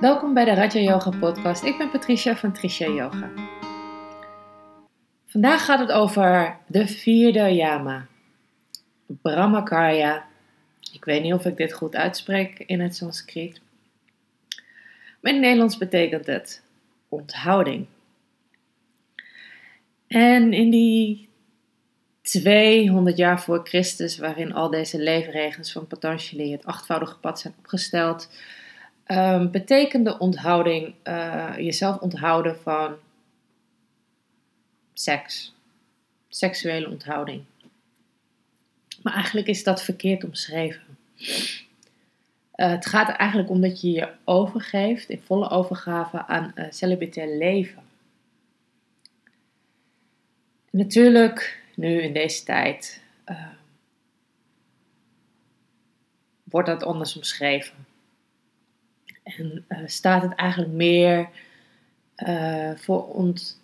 Welkom bij de Raja Yoga podcast. Ik ben Patricia van Tricia Yoga. Vandaag gaat het over de vierde yama, Brahmakarya. Ik weet niet of ik dit goed uitspreek in het Sanskriet. Maar in het Nederlands betekent het onthouding. En in die 200 jaar voor Christus, waarin al deze leefregels van Patanjali, het achtvoudige pad, zijn opgesteld, um, betekende onthouding uh, jezelf onthouden van seks, seksuele onthouding. Maar eigenlijk is dat verkeerd omschreven. Uh, het gaat eigenlijk om dat je je overgeeft, in volle overgave, aan uh, celibatair leven. En natuurlijk, nu in deze tijd, uh, wordt dat anders omschreven. En uh, staat het eigenlijk meer uh, voor ont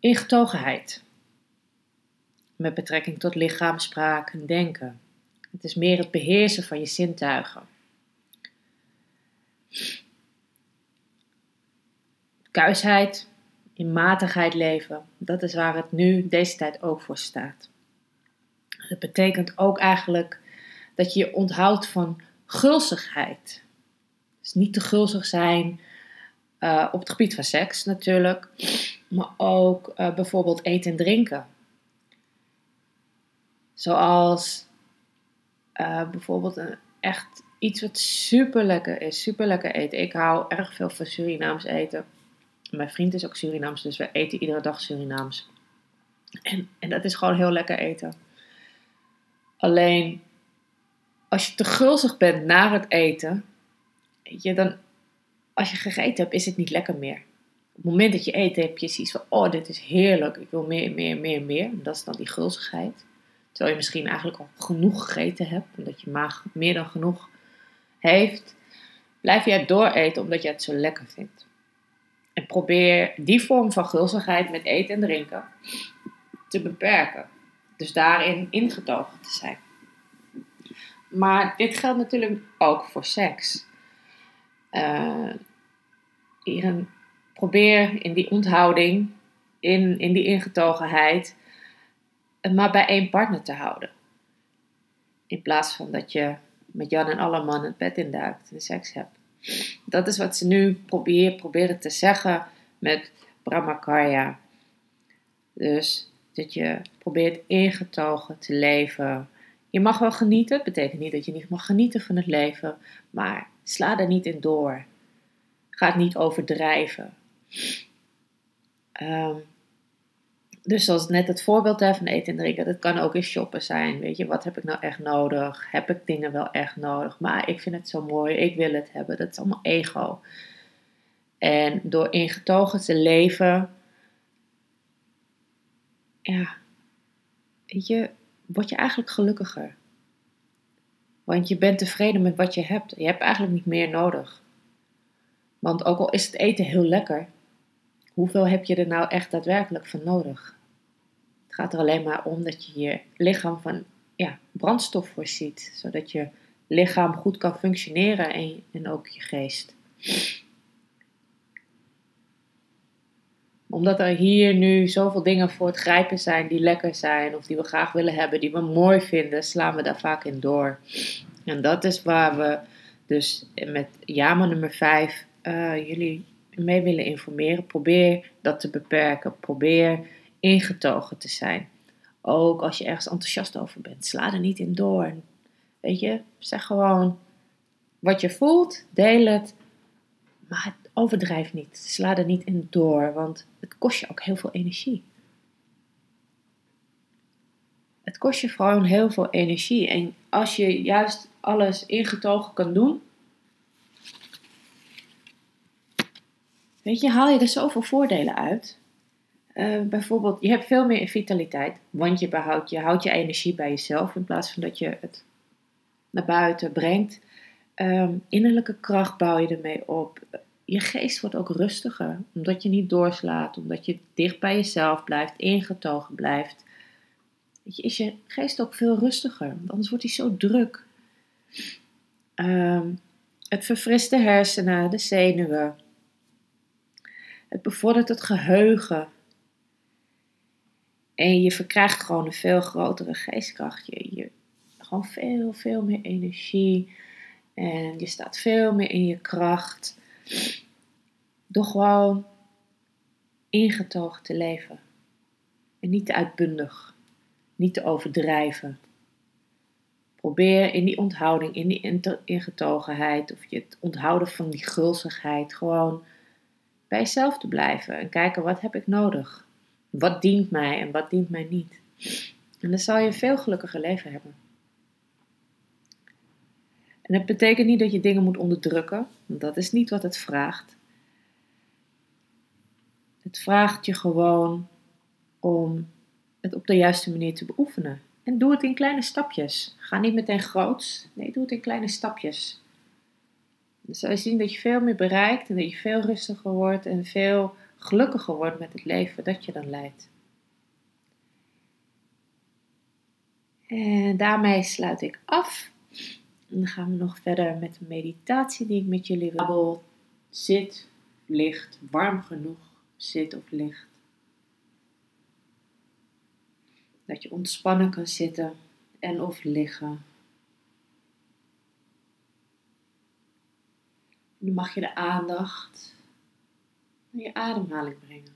ingetogenheid. Met betrekking tot lichaam, spraak en denken. Het is meer het beheersen van je zintuigen. Kuisheid, in matigheid leven, dat is waar het nu deze tijd ook voor staat. Dat betekent ook eigenlijk dat je je onthoudt van gulzigheid. Dus niet te gulzig zijn uh, op het gebied van seks natuurlijk, maar ook uh, bijvoorbeeld eten en drinken. Zoals uh, bijvoorbeeld een, echt iets wat super lekker is, super lekker eten. Ik hou erg veel van Surinaams eten. Mijn vriend is ook Surinaams, dus we eten iedere dag Surinaams. En, en dat is gewoon heel lekker eten. Alleen als je te gulzig bent na het eten, je, dan, als je gegeten hebt, is het niet lekker meer. Op het moment dat je eet, heb je zoiets van: oh, dit is heerlijk, ik wil meer, meer, meer, meer. Dat is dan die gulzigheid. Terwijl je misschien eigenlijk al genoeg gegeten hebt, omdat je maag meer dan genoeg heeft. Blijf het dooreten omdat je het zo lekker vindt. En probeer die vorm van gulzigheid met eten en drinken te beperken. Dus daarin ingetogen te zijn. Maar dit geldt natuurlijk ook voor seks. Uh, probeer in die onthouding, in, in die ingetogenheid, het maar bij één partner te houden. In plaats van dat je met Jan en alle mannen het bed induikt en seks hebt. Dat is wat ze nu proberen, proberen te zeggen met Brahmakarya. Dus dat je probeert ingetogen te leven. Je mag wel genieten, betekent niet dat je niet mag genieten van het leven, maar Sla er niet in door. Ga het niet overdrijven. Um, dus zoals net het voorbeeld van eten en drinken, dat kan ook in shoppen zijn. Weet je, wat heb ik nou echt nodig? Heb ik dingen wel echt nodig? Maar ik vind het zo mooi, ik wil het hebben. Dat is allemaal ego. En door ingetogen te leven, ja, weet je, word je eigenlijk gelukkiger. Want je bent tevreden met wat je hebt. Je hebt eigenlijk niet meer nodig. Want ook al is het eten heel lekker, hoeveel heb je er nou echt daadwerkelijk van nodig? Het gaat er alleen maar om dat je je lichaam van ja, brandstof voorziet, zodat je lichaam goed kan functioneren en, en ook je geest. Omdat er hier nu zoveel dingen voor het grijpen zijn die lekker zijn of die we graag willen hebben, die we mooi vinden, slaan we daar vaak in door. En dat is waar we dus met JAMA nummer 5 uh, eh, jullie mee willen informeren. Probeer dat te beperken. Probeer ingetogen te zijn. Ook als je ergens enthousiast over bent, sla er niet in door. Weet je, zeg gewoon wat je voelt, deel het, maar overdrijf niet. Sla er niet in door, want het kost je ook heel veel energie. Het kost je gewoon heel veel energie. En als je juist alles ingetogen kan doen, weet je, haal je er zoveel voordelen uit. Uh, bijvoorbeeld, je hebt veel meer vitaliteit, want je, behoudt, je houdt je energie bij jezelf in plaats van dat je het naar buiten brengt. Um, innerlijke kracht bouw je ermee op je geest wordt ook rustiger, omdat je niet doorslaat, omdat je dicht bij jezelf blijft, ingetogen blijft. Je, is je geest ook veel rustiger, anders wordt hij zo druk. Um, Het verfrist de hersenen, de zenuwen. Het bevordert het geheugen. En je verkrijgt gewoon een veel grotere geestkracht. Je, je, gewoon veel, veel meer energie. En je staat veel meer in je kracht. Door gewoon ingetogen te leven. En niet te uitbundig. Niet te overdrijven. Probeer in die onthouding, in die ingetogenheid, of je het onthouden van die gulzigheid, gewoon bij jezelf te blijven en kijken wat heb ik nodig? Wat dient mij en wat dient mij niet? En dan zal je een veel gelukkiger leven hebben. En het betekent niet dat je dingen moet onderdrukken, dat is niet wat het vraagt. Het vraagt je gewoon om het op de juiste manier te beoefenen. En doe het in kleine stapjes. Ga niet meteen groots. Nee, doe het in kleine stapjes. Dan zal je zien dat je veel meer bereikt en dat je veel rustiger wordt en veel gelukkiger wordt met het leven dat je dan leidt. En daarmee sluit ik af. En dan gaan we nog verder met de meditatie die ik met jullie wil. Zit, licht, warm genoeg, zit of licht. Dat je ontspannen kan zitten en of liggen. Nu mag je de aandacht naar je ademhaling brengen.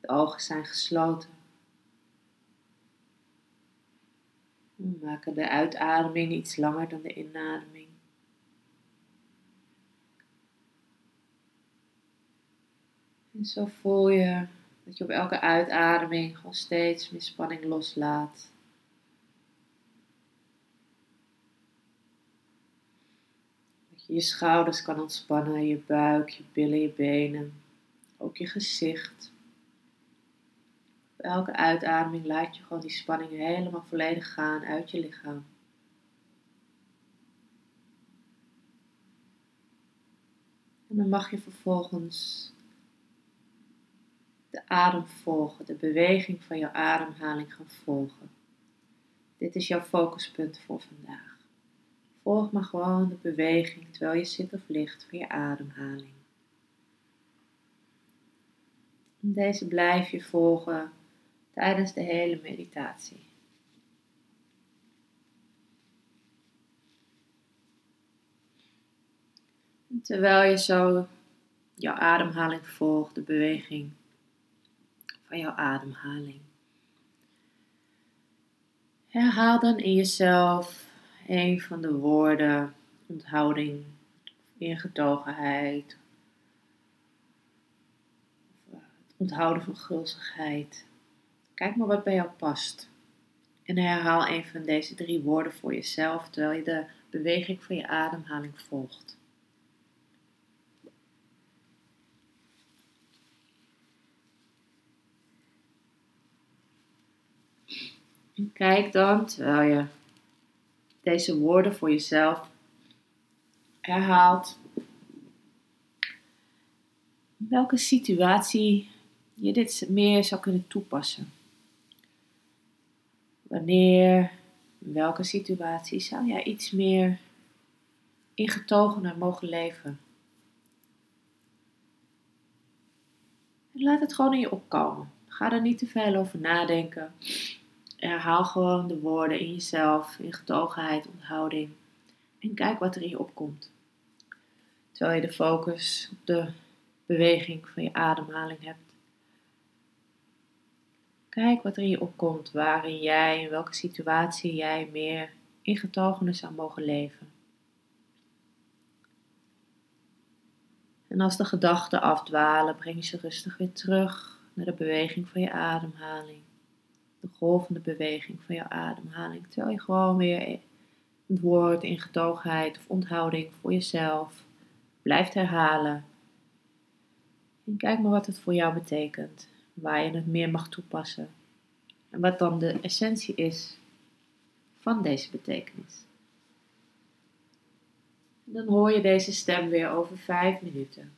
De ogen zijn gesloten. We maken de uitademing iets langer dan de inademing. En zo voel je dat je op elke uitademing gewoon steeds meer spanning loslaat. Dat je je schouders kan ontspannen, je buik, je billen, je benen, ook je gezicht. Elke uitademing laat je gewoon die spanning helemaal volledig gaan uit je lichaam. En dan mag je vervolgens de adem volgen, de beweging van jouw ademhaling gaan volgen. Dit is jouw focuspunt voor vandaag. Volg maar gewoon de beweging terwijl je zit of ligt van je ademhaling. Deze blijf je volgen tijdens de hele meditatie. terwijl je zo jouw ademhaling volgt, de beweging van jouw ademhaling. Herhaal dan in jezelf een van de woorden, onthouding, ingetogenheid, of het onthouden van gulzigheid. Kijk maar wat bij jou past. En herhaal een van deze drie woorden voor jezelf terwijl je de beweging van je ademhaling volgt. Kijk dan, terwijl je deze woorden voor jezelf herhaalt, welke situatie je dit meer zou kunnen toepassen. Wanneer, in welke situatie zou jij iets meer ingetogener mogen leven? En laat het gewoon in je opkomen. Ga er niet te veel over nadenken herhaal gewoon de woorden in jezelf, in getogenheid, onthouding. En kijk wat er in je opkomt. Terwijl je de focus op de beweging van je ademhaling hebt. Kijk wat er in je opkomt, waarin jij, in welke situatie jij meer ingetogener zou mogen leven. En als de gedachten afdwalen, breng ze rustig weer terug naar de beweging van je ademhaling de golvende beweging van jouw ademhaling. Terwijl je gewoon weer het woord in getogenheid of onthouding voor jezelf blijft herhalen. En kijk maar wat het voor jou betekent. Waar je het meer mag toepassen. En wat dan de essentie is van deze betekenis. En dan hoor je deze stem weer over vijf minuten.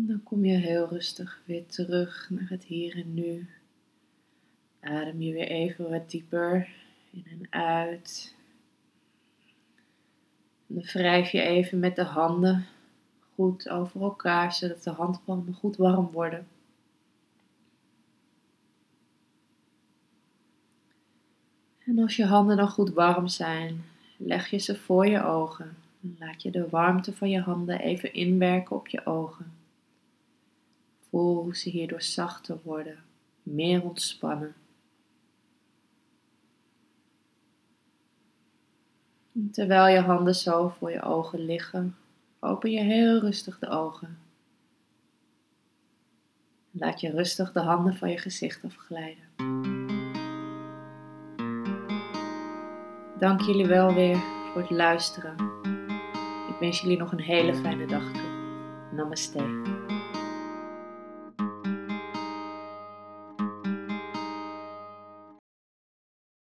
En dan kom je heel rustig weer terug naar het hier en nu. Adem je weer even wat dieper in en uit. En dan wrijf je even met de handen goed over elkaar, zodat de handpalmen goed warm worden. En als je handen dan goed warm zijn, leg je ze voor je ogen. Laat je de warmte van je handen even inwerken op je ogen. Voel hoe ze hierdoor zachter worden, meer ontspannen. terwijl je handen zo voor je ogen liggen, open je heel rustig de ogen. Laat je rustig de handen van je gezicht afglijden. Dank jullie wel weer voor het luisteren. Ik wens jullie nog een hele fijne dag toe. Namaste.